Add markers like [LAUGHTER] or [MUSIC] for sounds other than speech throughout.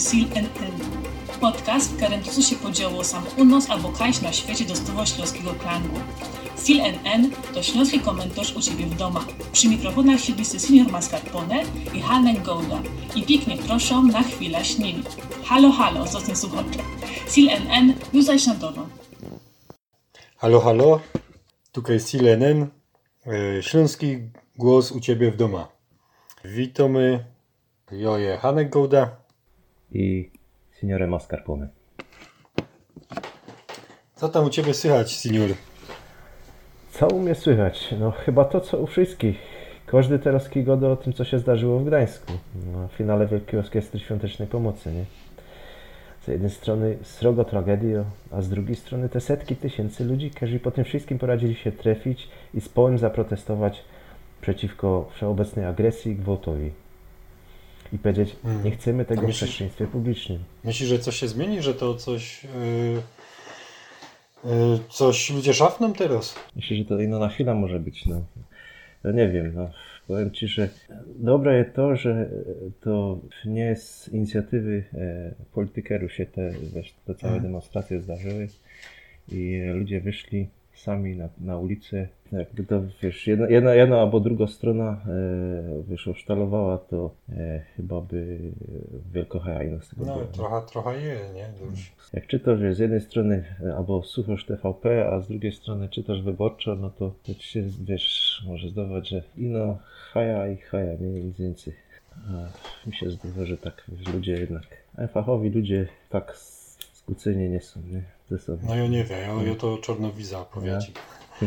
SIL-NN. Podcast, w którym się podziało sam u nas albo kaś na świecie dostało śląskiego klangu. SIL-NN to śląski komentarz u Ciebie w domach. Przy mikrofonach siedlisty senior mascarpone i Hanen Golda. I pięknie proszę na chwilę śnili. Halo, halo, zostań słuchacze. SIL-NN, już zaś na dono. Halo, halo, tutaj Silenen, e, śląski głos u Ciebie w doma. Witamy, joje Hanek Gołda. I signore mascarpone. Co tam u Ciebie słychać, senior? Co u mnie słychać? No chyba to, co u wszystkich. Każdy teraz kigoda o tym, co się zdarzyło w Gdańsku. Na finale Wielkiej Orkiestry Świątecznej Pomocy, nie? Z jednej strony srogo tragedia, a z drugiej strony te setki tysięcy ludzi, którzy po tym wszystkim poradzili się trafić i z połem zaprotestować przeciwko wszeobecnej agresji i gwałtowi. I powiedzieć, Mm. nie chcemy tego A w przestrzństwie publicznym. Myślisz, że coś się zmieni, że to coś... Yy, yy, coś ludzie szafną teraz? Myślę, że to inna na chwila może być. No. no nie wiem, no. powiem Ci, że dobre jest to, że to nie z inicjatywy e, politykerów się te, te całe Mhm. demonstracje zdarzyły i ludzie wyszli sami na, na ulicę. Jakby to, wiesz, jedna, jedna, jedna albo druga strona e, wiesz, osztalowała, to e, chyba by wielko hajno z tego No, trochę, trochę je, nie? Już. Jak czytasz że z jednej strony e, albo słuchasz TVP, a z drugiej strony czytasz wyborczo, no to, to ci się, wiesz, może zdawać, że ino haja i haja, nie nic więcej. A mi się zdaje, że tak, wiesz, ludzie jednak, fachowi ludzie tak skłóceni nie są, nie? Ze sobą. No ja nie wiem, ja, ja to czarnowiza powieci.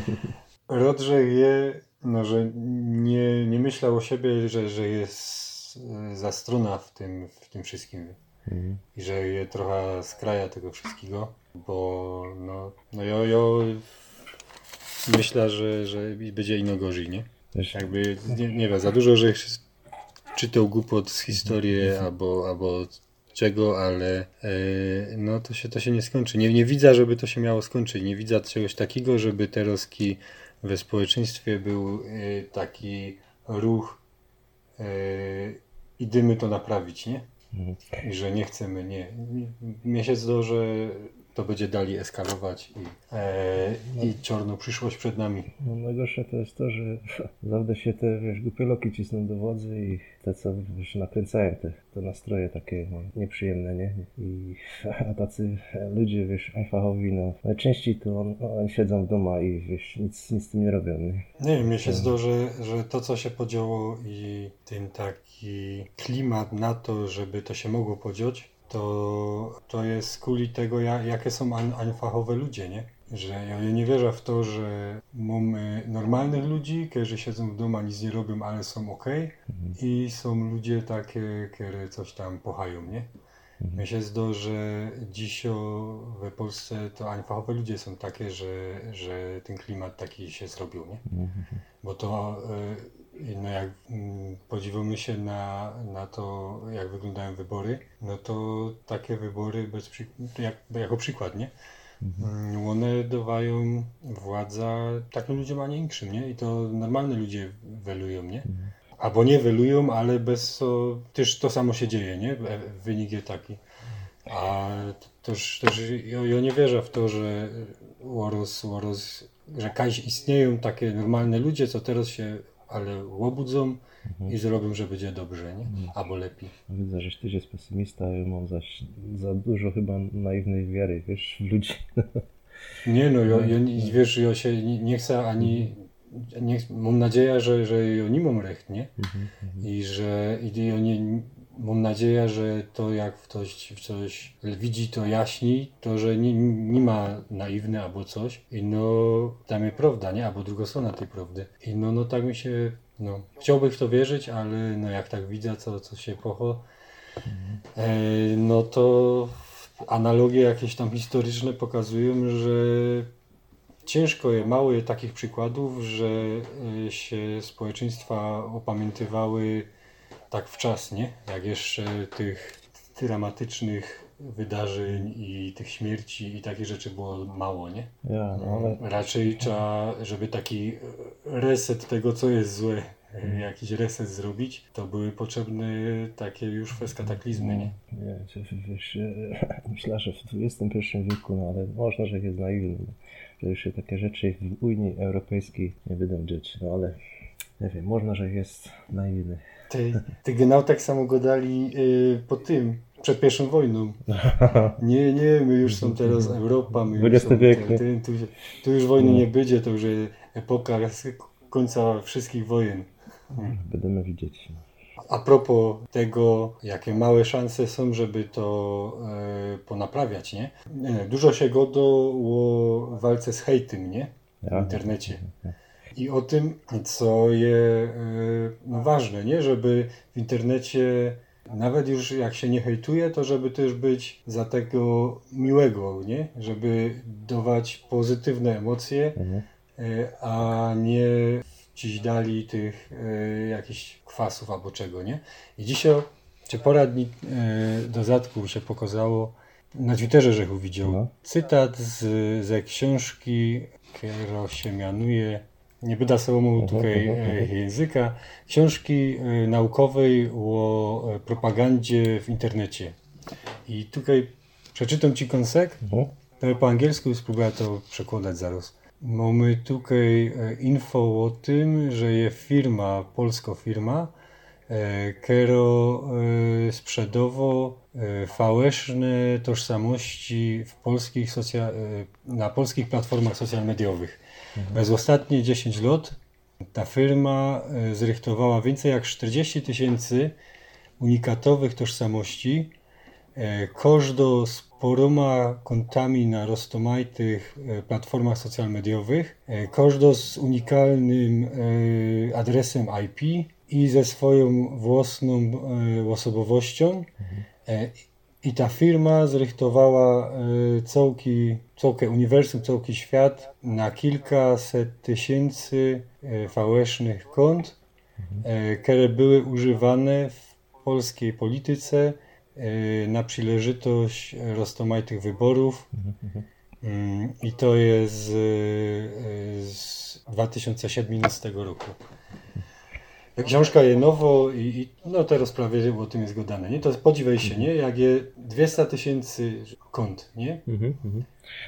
[LAUGHS] Rodrze je, no, że nie, nie myślał o siebie, że, że jest e, za strona w tym, w tym wszystkim. Mhm. I że je trochę skraja tego wszystkiego, bo no, no ja, ja myślę, że, że będzie ino gorzej, nie? Wiesz, Jakby, nie, nie wiem, za dużo, że czytał głupot z historii albo, albo czego, ale e, no to się, to się nie skończy. Nie, nie widzę, żeby to się miało skończyć. Nie widzę czegoś takiego, żeby teraz ki we społeczeństwie był e, taki ruch e, idziemy to naprawić, nie? Mhm. I że nie chcemy, nie. nie. Mnie się że to będzie dalej eskalować i, e, i czarną przyszłość przed nami. No najgorsze to jest to, że [LAUGHS] zawsze się te, wiesz, głupie loki cisną do władzy i te, co, wiesz, nakręcają te, te nastroje takie no, nieprzyjemne, nie? I [LAUGHS] a tacy ludzie, wiesz, alfachowi, no, najczęściej to on, oni siedzą w domu i, wiesz, nic, nic z tym nie robią, nie? Nie wiem, mnie się zdaje, że, że to, co się podziało i ten taki klimat na to, żeby to się mogło podziać, to, to jest kuli tego, ja- jakie są an- anfachowe ludzie, nie? Że ja nie wierzę w to, że mamy normalnych ludzi, którzy siedzą w domu, nic nie robią, ale są ok, i są ludzie takie, które coś tam pochają, nie? Mi się zdaje, że dziś w Polsce to anfachowe ludzie są takie, że, że ten klimat taki się zrobił, nie? Bo to, y, no jak mm, podziwimy się na, na to, jak wyglądają wybory, no to takie wybory bez przy, jak, jako przykład, nie? Mm, One dawają władza takim ludziom, a nie innym, nie? I to normalne ludzie welują, nie? Albo nie welują, ale bez to też to samo się dzieje, nie? E- Wynik jest taki. A też, też ja, ja nie wierzę w to, że Łoros, Łoros, że kaś istnieją takie normalne ludzie, co teraz się ale łobudzą i zrobią, że będzie dobrze, nie? Albo lepiej. Widzę, że ty jest pesymista, ja mam zaś za dużo chyba naiwnej wiary, wiesz, w ludzi. [LAUGHS] Nie no, ja, ja, nie- wiesz, ja się nie, nie chcę ani, nie, mam nadzieję, że, że ja nie mam recht, nie? I że i nie, mam nadzieję, że to jak ktoś coś widzi, to jaśni, to że nie, nie ma naiwny albo coś. I no, tam jest prawda, nie? Albo druga strona tej prawdy. I no, no tak mi się, no, chciałbym w to wierzyć, ale no jak tak widzę, co, co się pocho, e, no to analogie jakieś tam historyczne pokazują, że ciężko jest, mało jest takich przykładów, że e, się społeczeństwa opamiętywały tak wczesnie, jak jeszcze tych dramatycznych wydarzeń i tych śmierci i takich rzeczy było mało, nie? Ja, no ale Raczej trzeba, żeby taki reset tego, co jest złe, e, jakiś reset zrobić, to były potrzebne takie już fest kataklizmy, nie? Nie, czy wiesz, myślę, że w XXI wieku, no ale można, że jest naiwny, że już się takie rzeczy w Unii Europejskiej nie będą dziać, no ale nie wiem, można, że jest naiwny. Ty, ty genau tak samo go dali y, po tym, przed pierwszą wojną. [LAUGHS] Nie, nie, my już są teraz Europa, my już są wiek, te- nie? ty, tu, tu już wojny nie będzie, to już epoka końca wszystkich wojen. Będziemy widzieć. no. A propos tego, jakie małe szanse są, żeby to e, ponaprawiać, nie? nie? Dużo się godoło w walce z hejtem, nie? W internecie. I o tym, co jest no, ważne, nie? Żeby w internecie, nawet już jak się nie hejtuje, to żeby też być za tego miłego, nie? Żeby dawać pozytywne emocje, Mhm. e, a nie gdzieś dali tych e, jakichś kwasów albo czego, nie? I dzisiaj, czy poradnik e, dodatku się pokazało, na Twitterze Rzechu widział No. cytat z, ze książki, która się mianuje, nie będę sobie mówił Mhm, tutaj mhm, e, mhm. języka, książki e, naukowej o e, propagandzie w internecie. I tutaj przeczytam Ci Mhm. to po angielsku spróbuję to przekładać zaraz. Mamy tutaj info o tym, że jest firma, polska firma, e, która e, sprzedawo e, fałszne tożsamości w polskich socja, na polskich platformach social mediowych. Przez ostatnie 10 lat ta firma e, zrychtowała więcej jak 40 tysięcy unikatowych tożsamości, E, Każdo z poroma kontami na roztomajtych e, platformach social mediowych, e, każdo z unikalnym adresem IP i ze swoją własną osobowością. E, I ta firma zrychtowała e, całki, całkę uniwersum, całki świat na kilkaset tysięcy e, fałsznych kont, e, które były używane w polskiej polityce na przyleżytość roztomajtych wyborów. Mm, I to jest z 2017 roku. Książka jest nowo i, i no teraz prawie o tym jest gadane, nie? To podziwiaj się, nie? Jak je 200 tysięcy kont, nie? Mhm, mhm.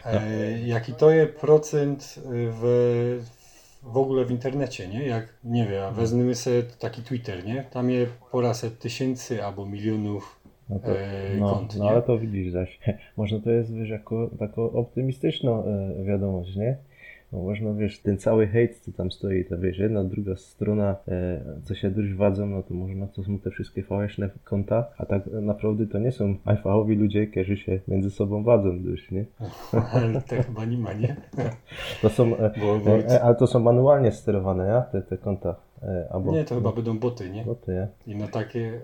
E, jaki to jest procent w, w ogóle w internecie, nie? Jak, nie wiem, a wezmmy sobie taki Twitter, nie? Tam jest poraset tysięcy albo milionów No, to, e, no, kont, no ale to widzisz zaś. [LAUGHS] Może to jest wiesz, jako taką optymistyczną e, wiadomość, nie? No można, wiesz, ten cały hejt, co tam stoi, to wiesz, jedna, druga strona, e, co się dość wadzą, no to można, to są te wszystkie fałszne konta, a tak naprawdę to nie są alfaowi ludzie, którzy się między sobą wadzą dość, nie? [LAUGHS] Ale to chyba nie ma, nie? [LAUGHS] To są, e, e, e, ale to są manualnie sterowane, ja? Te, te konta. E, albo, nie, to chyba będą boty, nie? No to ja. I no takie,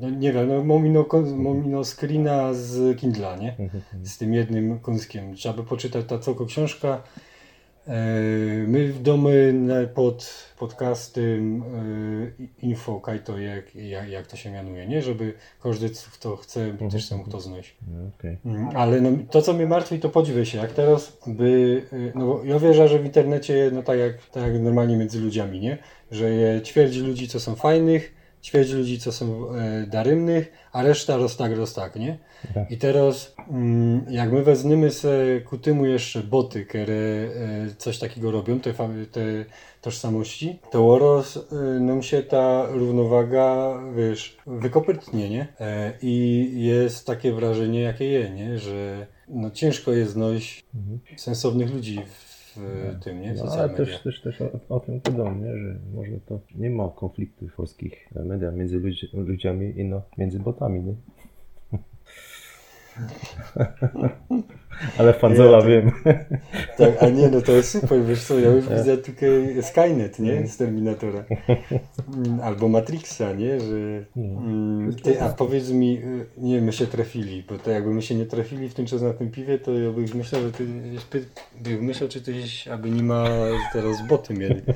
no nie wiem, no mam ino, mam ino screena z Kindla, nie? Z tym jednym kąskiem. Trzeba by poczytać ta całko książka. E, My w domu na- pod podcastem e, info kajto jak, jak, jak to się mianuje, nie? Żeby każdy kto chce też sam kto znać. No, okej. Mm, Ale no, to, co mnie martwi, to podziwiaj się, jak teraz by, y, no bo ja wierzę, że w internecie, no tak jak, tak jak normalnie między ludziami, nie? Że je ćwierć ludzi, co są fajnych, ćwierć ludzi, co są e, darymnych, a reszta roztak, roztak, nie? I teraz, mm, jak my wezmiemy se ku temu jeszcze boty, które e, coś takiego robią, te, te tożsamości, to oraz y, nam się ta równowaga, wiesz, wykopytnie, nie? E, I jest takie wrażenie, jakie je, nie? Że no, ciężko jest znaleźć sensownych ludzi w, tym, nie? No, ale media. też, też, też o, o tym gadam, nie? że może to nie ma konfliktu w polskich mediach między ludzi, ludziami i no, między botami, nie? [LAUGHS] ale fanzola Ja wiem. [LAUGHS] Tak, a nie, no to jest super, wiesz co, ja już widzę tutaj Skynet, nie? Z Terminatora. Mm, Albo Matrixa, nie? Że, mm, ty, a powiedz mi, y, nie, my się trafili, bo to jakby my się nie trafili w ten czas na tym piwie, to ja bym myślał, że ty by, by myślał, czy tyś, aby nie ma teraz boty mieli. [LAUGHS]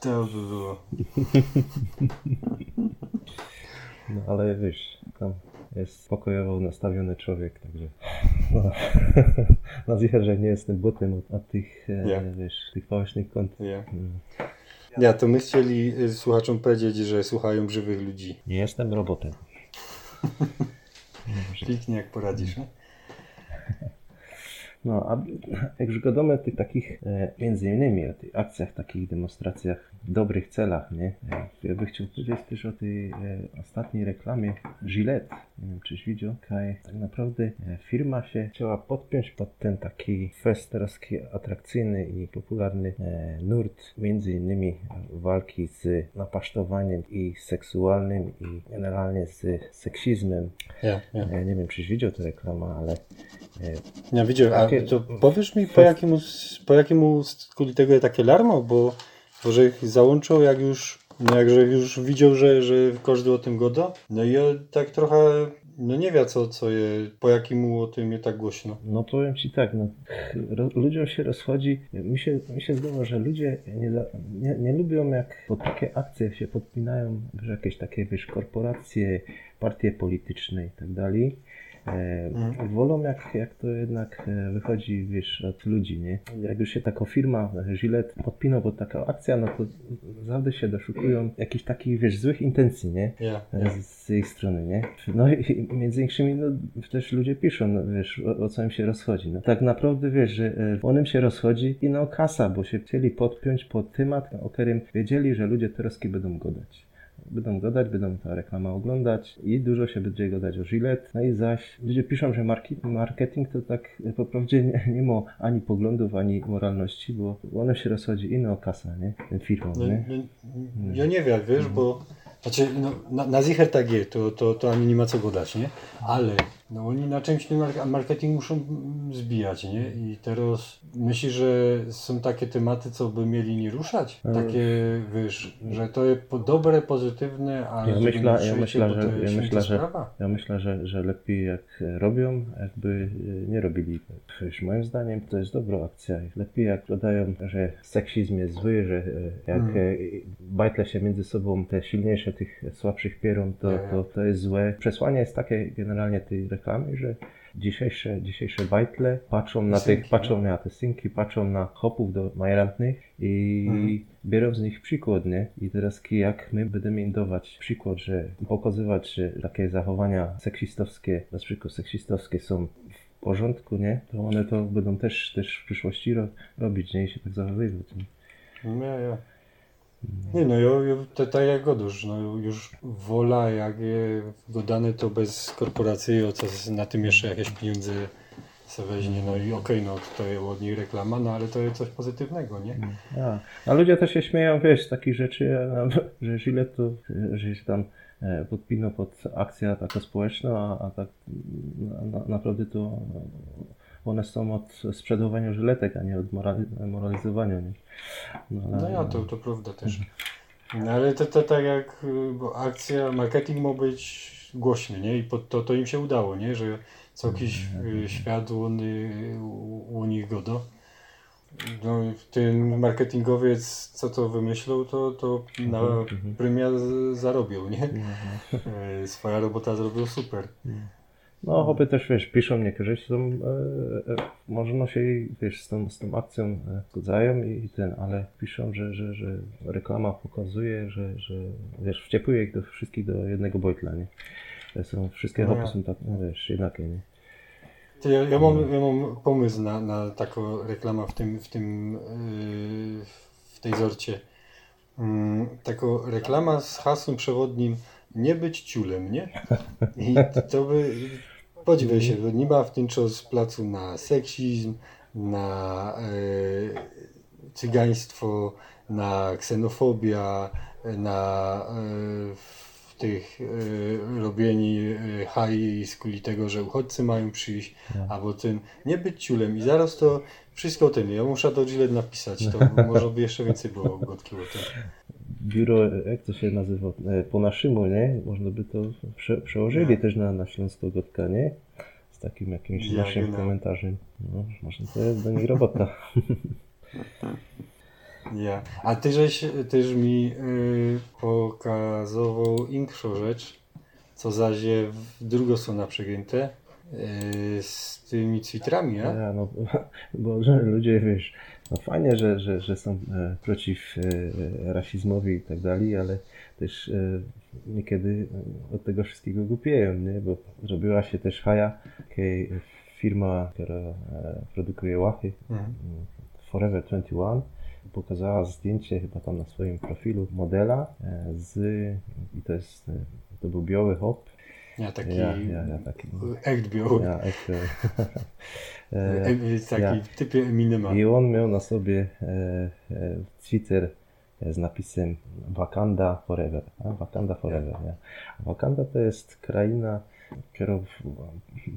To by było. no, ale wiesz, tam jest pokojowo nastawiony człowiek, także no, [LAUGHS] no że nie jestem butem od, od tych, e, Ja. wiesz, tych fałsznych kont. Mm. ja, to my chcieli y, słuchaczom powiedzieć, że słuchają żywych ludzi. Nie jestem robotem. [LAUGHS] Pięknie jak poradzisz, nie? No, a jak już gadamy o tych takich, e, między innymi o tych akcjach, takich demonstracjach dobrych celach, nie? Ja bym chciał powiedzieć też o tej e, ostatniej reklamie Gillette. Nie wiem, czyś widział? Kaj, tak naprawdę e, firma się chciała podpiąć pod ten taki fest teraz taki atrakcyjny i popularny e, nurt, między innymi walki z napasztowaniem i seksualnym i generalnie z seksizmem. Ja, ja. E, Nie wiem, czyś widział tę reklamę, ale e, Ja widziałem, a Takie- to powiesz mi po jakiemu, po jakiemu skuli tego jest takie larmo, bo, bo że ich jak już, no jak że już widział, że, że każdy o tym goda, no i tak trochę, no nie wie co, co je, po jakiemu o tym jest tak głośno. No powiem Ci tak, no, ro, ludziom się rozchodzi, mi się, mi się zdawa, że ludzie nie, nie, nie lubią jak po takie akcje się podpinają, że jakieś takie wiesz, korporacje, partie polityczne i tak dalej. E, Mhm. Wolą jak, jak to jednak e, wychodzi wiesz, od ludzi, nie? Jak już się taka firma, e, Gillette podpina pod taką akcję, no to zawsze się doszukują jakichś takich wiesz, złych intencji, nie? Ja. z, jej strony, nie? No i między innymi no, też ludzie piszą, no, wiesz, o, o co im się rozchodzi. No, tak naprawdę wiesz, że e, on im się rozchodzi i no kasa, bo się chcieli podpiąć pod temat, o którym wiedzieli, że ludzie teraz będą gadać. Będą gadać, będą ta reklama oglądać i dużo się będzie gadać o Gillette. No i zaś ludzie piszą, że marketing to tak e, po prawdzie nie, nie ma ani poglądów, ani moralności, bo ono się rozchodzi i no o kasa, nie? Firmą, No, nie? no, ja nie wiem, wiesz, bo znaczy, no, na, na zicher tak jest, to, to, to ani nie ma co gadać, nie? Ale no, oni na czymś ten mar- marketing muszą mm, zbijać, nie? I teraz myślisz, że są takie tematy, co by mieli nie ruszać? Takie, wiesz, że to jest dobre, pozytywne, a Ja myślę, nie ja myślę, że, ja myślę, że, sprawa. ja myślę, że, że lepiej jak robią, jakby e, nie robili. Przecież moim zdaniem to jest dobra akcja. Lepiej jak dodają, że seksizm jest zły, że e, jak Mm. e, bajtle się między sobą te silniejsze tych słabszych pierą, to, ja. to, to jest złe. Przesłanie jest takie generalnie tej reklamy, że dzisiejsze, dzisiejsze bajtle patrzą na Synki, tych, patrzą na te synki, patrzą na chłopów do majrantnych i Mhm. biorą z nich przykład, nie? I teraz jak my będziemy im dawać przykład, że pokazywać, że takie zachowania seksistowskie, na przykład seksistowskie są w porządku, nie? To one to będą też, też w przyszłości ro, robić, nie? I się tak zachowywać, nie? No, ja, ja. Nie no, ja, ja, to, tak jak godusz, no już wola jak je godane to bez korporacji, o co na tym jeszcze jakieś pieniądze se weźmie, no i okej, no to jest od niej reklama, no ale to jest coś pozytywnego, nie? A, a ludzie też się śmieją, wiesz, z takich rzeczy, a, że Gillette to, że się tam e, podpino pod akcja taka społeczna, a, a tak na, na, naprawdę to one są od sprzedawania żyletek, a nie od morali, moralizowania. Nie? No, No ja, to, to prawda też. No ale to, to tak jak, y, bo akcja, marketing ma być głośny, nie? I pod to, to im się udało, nie? Że co jakiś y, świat u, u, u nich godo. No ten marketingowiec, co to wymyślał, to, to na Mhm, premia zarobił, nie? [LAUGHS] Y, Swoja robota zrobił super. No, chłopy też, wiesz, piszą niektórzy są, e, e, może no się, wiesz, z tą, z tą akcją e, zgadzają i, i ten, ale piszą, że, że, że reklama pokazuje, że, że, wiesz, wciepuje ich do wszystkich do jednego bojtla, nie? Że Są, wszystkie No są tak, no wiesz, jednakie, nie? To Ja, ja, mam, ja mam pomysł na, na taką reklamę w tym, w tym yy, w tej zorcie. Mm, taką reklama z hasłem przewodnim nie być ciulem, nie? I to by podziwiaj się, bo nie ma w tym czas placu na seksizm, na yy, cygaństwo, na ksenofobia, na w tych yy, robieni yy, haj z kuli tego, że uchodźcy mają przyjść, albo tym nie być ciulem. I zaraz to wszystko o tym, ja muszę do Gillette napisać, to [LAUGHS] może by jeszcze więcej było gotki o tym. Biuro, jak to się nazywa, e, po naszemu, nie? Można by to prze, przełożyli Ja. też na, na Śląsko Gotka, nie? Z takim jakimś Ja, naszym genau. komentarzem. No, może to jest do nich robota. [LAUGHS] Ja. A ty żeś też mi y, pokazywał inkszą rzecz, co zaś w drugą stronę przegięte e, z tymi cwitrami, a? Ja, no, [LAUGHS] bo ludzie, wiesz, no fajnie, że, że, że są e, przeciw e, rasizmowi i tak dalej, ale też e, niekiedy od tego wszystkiego głupieją, nie? Bo zrobiła się też haja, firma, która produkuje łachy, Mhm. Forever 21, pokazała zdjęcie chyba tam na swoim profilu modela z, i to jest, to był biały hop, Ja taki ja, ja, ja taki, echt biały, ja, jak, [LAUGHS] e, e, e, taki ja. w typie Eminema. I on miał na sobie e, e, Twitter z napisem Wakanda Forever. A? Wakanda Forever. Nie? Wakanda to jest kraina, która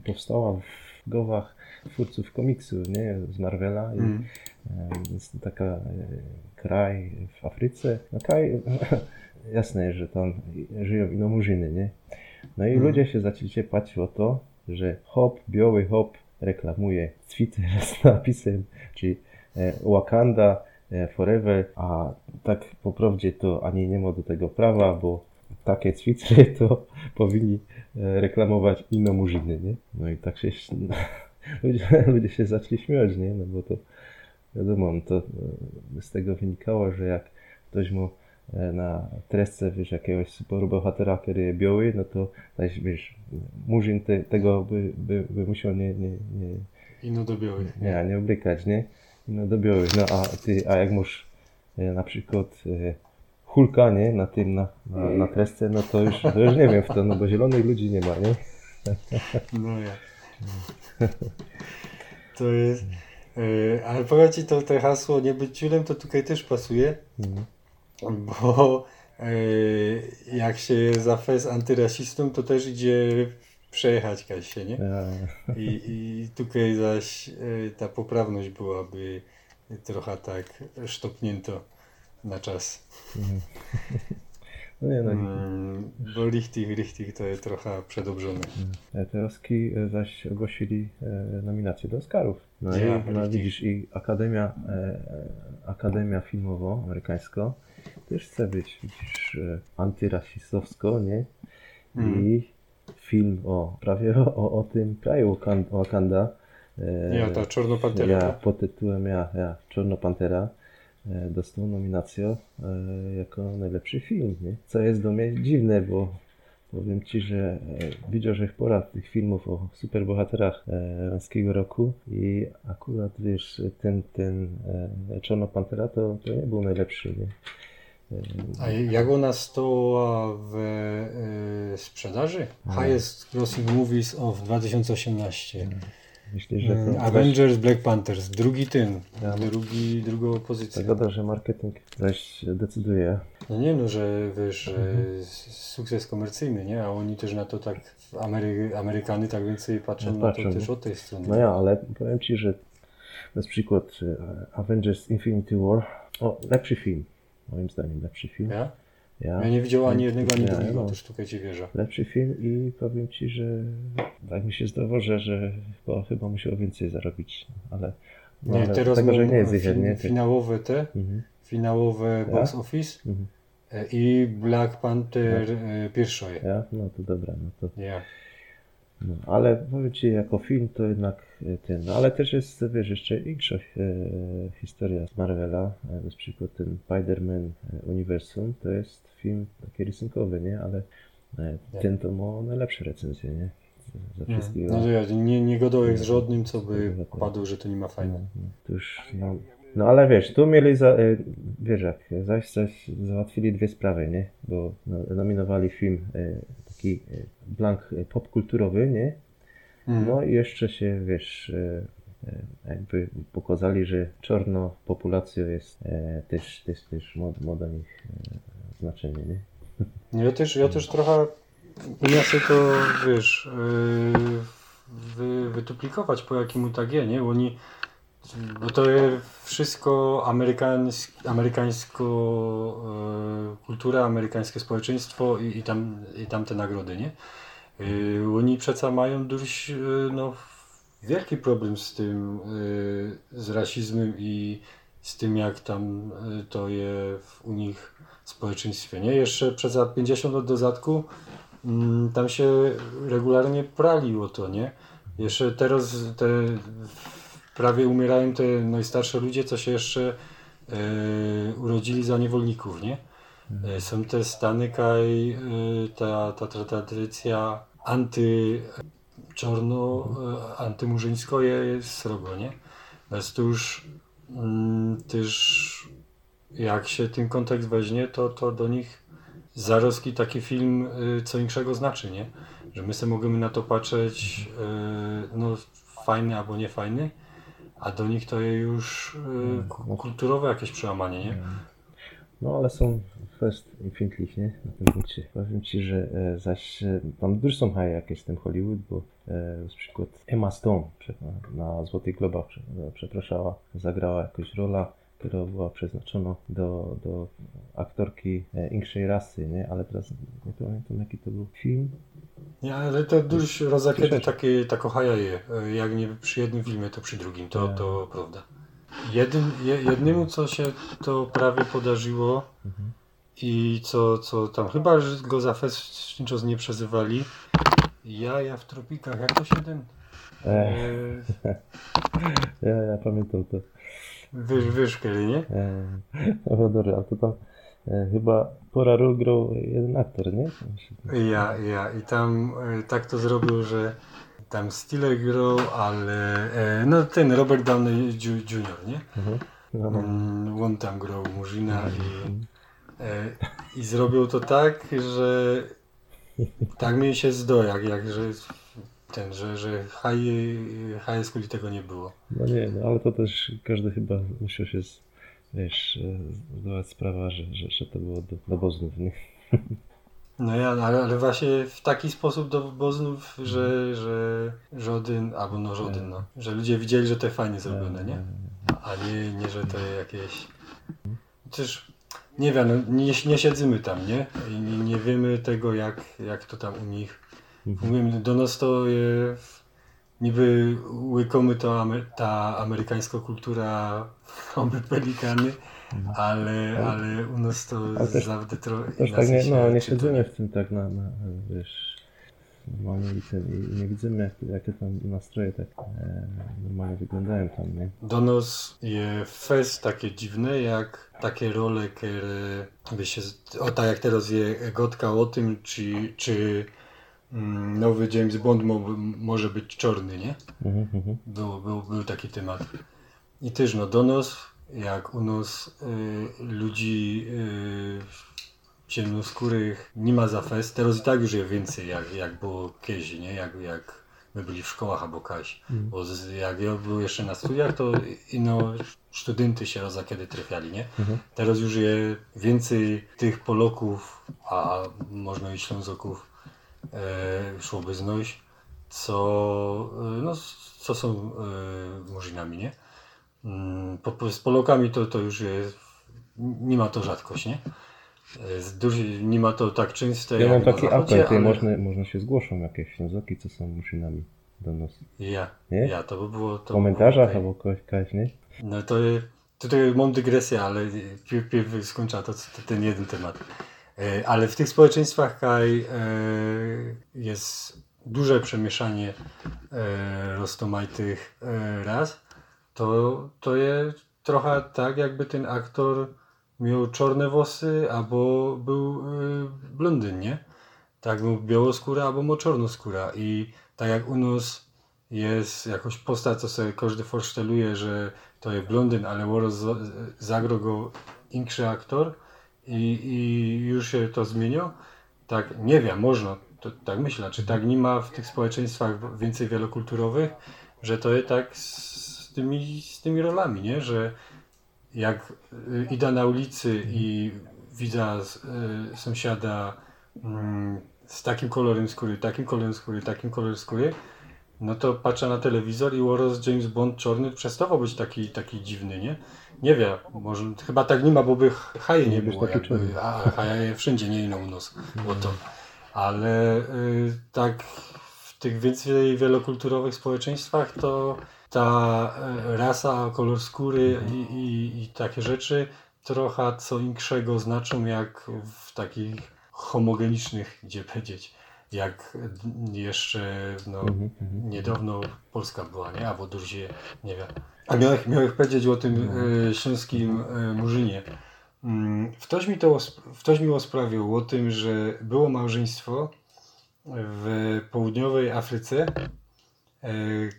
powstała w głowach twórców komiksu nie? z Marvela. I, Mm. e, jest to taka e, kraj w Afryce. No kraj, [LAUGHS] jasne, że tam żyją inomurzyny, nie? No i Mhm. ludzie się zaczęli ciepać o to, że hop, biały hop reklamuje Twitter [LAUGHS] z napisem, czyli e, Wakanda e, Forever, a tak po prawdzie to ani nie ma do tego prawa, bo takie Twittery [LAUGHS] to powinni e, reklamować inomurzyny, nie? No i tak się [LAUGHS] ludzie, ludzie się zaczęli śmiać, nie? No bo to wiadomo, no to z tego wynikało, że jak ktoś mu na tresce, wiesz, jakiegoś superbohatera, który jest biały, no to też, wiesz, murzyn te, tego by, by, by musiał nie, nie, nie, I no do białych. nie, nie oblykać, nie? No do białych, no a ty, a jak masz e, na przykład e, Hulka, nie? Na tym, na, na, na tresce, no to już, to już nie wiem w to, no bo zielonych ludzi nie ma, nie? No ja. To jest. e, ale powiem ci, to te hasło nie być ciulem, to tutaj też pasuje, Mhm. Bo e, jak się za fez antyrasistą, to też idzie przejechać Kasie, nie? Ja, I, i tutaj zaś e, ta poprawność byłaby trochę tak sztopnięto na czas. mhm. No nie, no i Mm, bo richtig, richtig to jest trochę przedobrzone. E, Te Roski e, zaś ogłosili e, nominację do Oscarów. No Ja, i no, widzisz, i Akademia, e, e, Akademia Filmowo amerykańska też chce być, widzisz, antyrasistowsko, nie? Mm. I film o prawie o, o, o tym kraju Wakan- Wakanda. e, Ja, ta czarnopantera. ja tak? pod tytułem ja, ja Czarno Pantera e, dostał nominację e, jako najlepszy film, nie? Co jest do mnie dziwne, bo powiem Ci, że e, widział, że pora tych filmów o superbohaterach e, męskiego roku i akurat wiesz, ten, ten e, Czarno Pantera to, to nie był najlepszy, nie? E, A jak ona stała w e, sprzedaży? Highest Grossing Movies of 2018. Myślę, że Mm, to Avengers, Black Panthers. Drugi ten. Ja. Drugi, drugą pozycję. Zagoda, że marketing zaś decyduje. No nie no, że wiesz, Mhm. sukces komercyjny, nie? A oni też na to tak, Amery, Amerykany tak więcej patrzą No, na patrzą, to też od tej strony. No ja, ale powiem Ci, że na przykład e, Avengers Infinity War, o, lepszy film, moim zdaniem lepszy film. Ja? Ja, Ja nie widział ani jednego, ani Ja, drugiego, no. też tutaj Ci wierzę. Lepszy film i powiem Ci, że tak mi się zdawało, że, że chyba, chyba musiał więcej zarobić, ale, no, Nie, ale teraz tego, że nie jest fin- nie? Ty- finałowe te, Mhm, finałowe Ja? box office mhm. e, i Black Panther e, pierwszoje. Ja? No to dobra, no to Ja. No, ale powiem Ci, jako film to jednak e, ten, no, ale też jest, wiesz, jeszcze większa e, historia z Marvela, e, na przykład ten Spider-Man e, Uniwersum, to jest film taki rysunkowy, nie, ale e, ten to ma najlepsze recenzje, nie, za No, wszystkiego. no to ja nie, nie godołek z żadnym, co by Dokładnie. padł, że to nie ma no, fajne. no, to już, no, no ale wiesz, tu mieli, za, wiesz jak, zaś coś załatwili dwie sprawy, nie, bo no, nominowali film taki e, blank e, popkulturowy, nie, Mm. No i jeszcze się, wiesz, e, jakby pokazali, że czarno populacją jest też, też, też mod, moda nich znaczenie, nie? [LAUGHS] Ja też, ja też trochę umiem sobie to, wiesz, wy, wytuplikować po jakiemu tak je, nie? Bo oni, bo to wszystko amerykańs, amerykańsko yy, kultura, amerykańskie społeczeństwo i, i, tam, i tam te nagrody, nie? Yy, oni przeca mają dość, yy, no, wielki problem z tym, yy, z rasizmem i z tym, jak tam to je w, u nich społeczeństwie, nie? Jeszcze przez 50 lat do zadku mm, tam się regularnie praliło to, nie? Jeszcze teraz te prawie umierają te najstarsze ludzie, co się jeszcze e, urodzili za niewolników, nie? E, Są te stany, kaj, e, ta, ta, ta tradycja anty czarno, e, antymurzyńsko jest srogo, nie? Natomiast to już mm, też jak się ten kontekst weźmie, to, to do nich zaroski taki film y, co większego znaczy, nie? Że my sobie możemy na to patrzeć, y, no fajny albo niefajny, a do nich to już y, ku- kulturowe jakieś przełamanie, nie? No ale są fest empfindlich, nie? Na tym punkcie. Powiem Ci, że e, zaś e, tam też są haje jakieś z tym Hollywood, bo e, na przykład Emma Stone prze- na Złotych Globach e, przepraszała, zagrała jakąś rola, która była przeznaczona do, do aktorki e, inkszej rasy, nie? Ale teraz nie pamiętam jaki to był film. Nie, ale to dużo roza kiedy takie, haja je, jak nie przy jednym filmie, to przy drugim, to, Tak. to prawda. Jednemu, co się to prawie podarzyło i co, co tam, chyba że go za fest nie przezywali, jaja w tropikach, jak to się ten... E, E, [LAUGHS] ja, ja pamiętam to. Wyż, wyszkeli, nie? E, no dobra, ale to tam chyba pora ról grał jeden aktor, nie? Ja, ja. I tam e, tak to zrobił, że tam Stiller grał, ale e, no ten Robert Downey Jr., nie? Mhm. No, no. Mm, on tam grał Murzyna i, e, i zrobił to tak, że tak mi się zdo, jak, jak że ten, że, że high, high school tego nie było. No nie, no ale to też każdy chyba musiał się, z, wiesz, e, zdawać sprawę, że, że, że to było do, do Boznów, nie? No ja, ale, ale właśnie w taki sposób do Boznów, że, że żaden, albo no żaden, no, że ludzie widzieli, że to fajnie zrobione, nie? A nie, nie że to jakieś... Przecież, nie wiem, no, nie, nie siedzimy tam, nie? I nie, nie wiemy tego, jak, jak to tam u nich... Mówimy, do nas to jest... Niby łykomy to amer, ta amerykańska kultura, oby pelikany, ale, ale u nas to Ale też- zawsze trochę Też tak nie, no, nie siedzimy w tym tak na, na wiesz, normalnie i, nie widzimy jak, jakie tam nastroje tak e, normalnie wyglądają tam, nie? Do nas je fest takie dziwne, jak takie role, które by się, o tak jak teraz je gotka o tym, czy, czy nowy James Bond mo, może być czarny, nie? Mhm, mhm. Był, był, był taki temat. I też no do nas, jak u nas y, ludzi y, ciemnoskórych nie ma za fest, teraz i tak już jest więcej, jak, jak było kiedyś, nie? Jak, jak my byli w szkołach albo kaś. Bo z, jak ja był jeszcze na studiach, to ino studenty się roza kiedy trafiali, nie? Teraz już jest więcej tych Polaków, a można i Ślązoków e, szłoby znać, co, e, no, co są e, murzynami, nie? Mm, Po, z Polakami to, to już jest, nie ma to rzadkość, nie? Duży, nie ma to tak często Ja mam taki apel, ale- można, można się zgłoszą jakieś ślązoki, co są muszynami do nas. Ja, Nie? ja, to by było... To W by komentarzach było albo kogoś, nie? No to tutaj mam dygresję, ale skończę to, to ten jeden temat. E, Ale w tych społeczeństwach kaj e, jest duże przemieszanie e, roztomajtych ras, to, to jest trochę tak, jakby ten aktor miał czarne włosy albo był blondyn, nie? Tak, był białoskóra albo ma czarnoskóra i tak jak u nas jest jakoś postać, co sobie każdy forszteluje, że to jest blondyn, ale Waros za- zagrał go inszy aktor i, i już się to zmieniło. Tak, nie wiem, można, to, tak myślę, czy tak nie ma w tych społeczeństwach więcej wielokulturowych, że to jest tak z tymi, z tymi rolami, nie? Że jak y, idę na ulicy i widzę z, y, sąsiada mm, z takim kolorem skóry, takim kolorem skóry, takim kolorem skóry, no to patrzę na telewizor i Waros James Bond czarny przestawał być taki, taki dziwny, nie? Nie wiem, może chyba tak nie ma, bo by haje nie być było, jakby, a haje wszędzie nie? Ino u nas, było to. Ale y, tak w tych więcej wielokulturowych społeczeństwach to ta y, rasa, kolor skóry i, i, i takie rzeczy trochę co inkszego znaczą jak w takich homogenicznych, gdzie powiedzieć, jak jeszcze no, Mhm, mhm. niedawno Polska była, nie? Albo Durzie, nie wiem. A miałem, miałem powiedzieć o tym e, śląskim e, Murzynie. Mm, Ktoś mi to ktoś mi osprawił o tym, że było małżeństwo w południowej Afryce. E,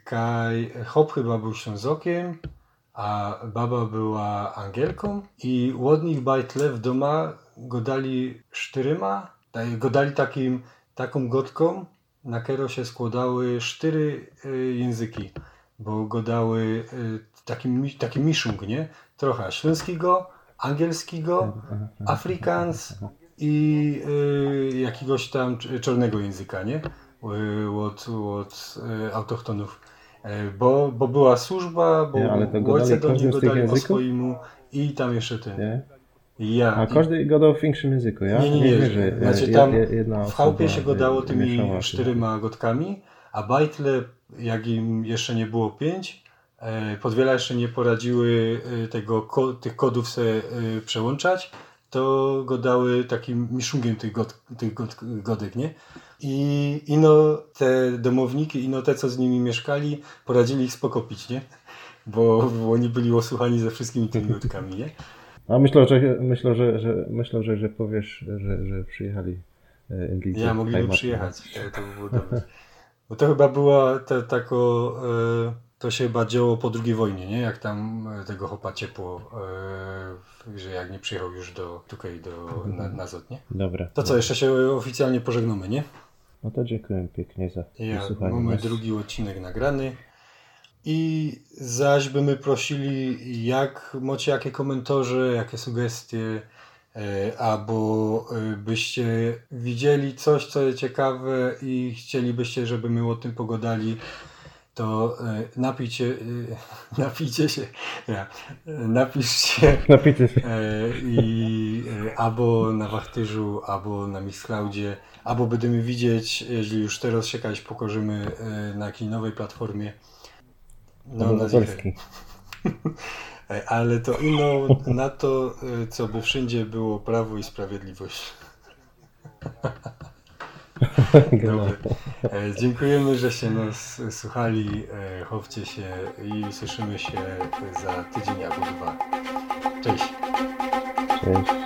Kaj chłop chyba był Ślązokiem, a baba była Angielką i od nich bajtle w doma go dali sztyryma, daj- go dali takim, taką gotką, na którą się składały cztery e, języki, bo go dały e, taki, taki miszung, nie? Trochę śląskiego, angielskiego, Afrikaans i y, jakiegoś tam cz- czarnego języka, nie? Od, od autochtonów. E, Bo, bo była służba, bo Nie, ale to go dali do niego dali po swojemu i tam jeszcze ten. Nie? Ja. A każdy gadał w większym języku, ja? nie, nie, nie. e, znaczy tam w chałupie się go dało e, tymi czterema gotkami, a bajtle, jak im jeszcze nie było pięć, e, pod wiele jeszcze nie poradziły e, tego, tych kodów se e, przełączać, to go dały takim miszungiem tych, god, tych god, godek, nie? I ino te domowniki, ino te, co z nimi mieszkali, poradzili ich spokopić, nie? Bo, bo oni byli osłuchani ze wszystkimi tymi godkami, nie? A myślę, że, myślę, że, że, myślę, że, że powiesz, że, że przyjechali e, Anglicy. Ja mogliby przyjechać, to, to by było dobre. Bo to chyba była te, tako, e, to się chyba działo po II wojnie, nie? Jak tam e, tego chopa ciepło, e, że jak nie przyjechał już do, tutaj do, na, na Zot, nie? Dobra. To co, jeszcze się oficjalnie pożegnamy, nie? No to dziękuję pięknie za Ja, wysłuchanie mamy nas. drugi odcinek nagrany. I zaś bymy prosili, jak macie jakie komentarze, jakie sugestie, e, albo e, byście widzieli coś, co jest ciekawe i chcielibyście, żeby my o tym pogadali, to e, napijcie, e, [LAUGHS] napijcie się, napiszcie Napicie się. I albo na Wachtyżu, albo na Mixcloudzie, albo będziemy widzieć, jeśli już teraz się pokorzymy na jakiej nowej platformie. No. Polski. [LAUGHS] E, Ale to ino na to, e, co by wszędzie było prawo i sprawiedliwość. [LAUGHS] Dobra. E, Dziękujemy, że się nas słuchali. E, Chowcie się i słyszymy się za tydzień albo dwa. Cześć. Cześć.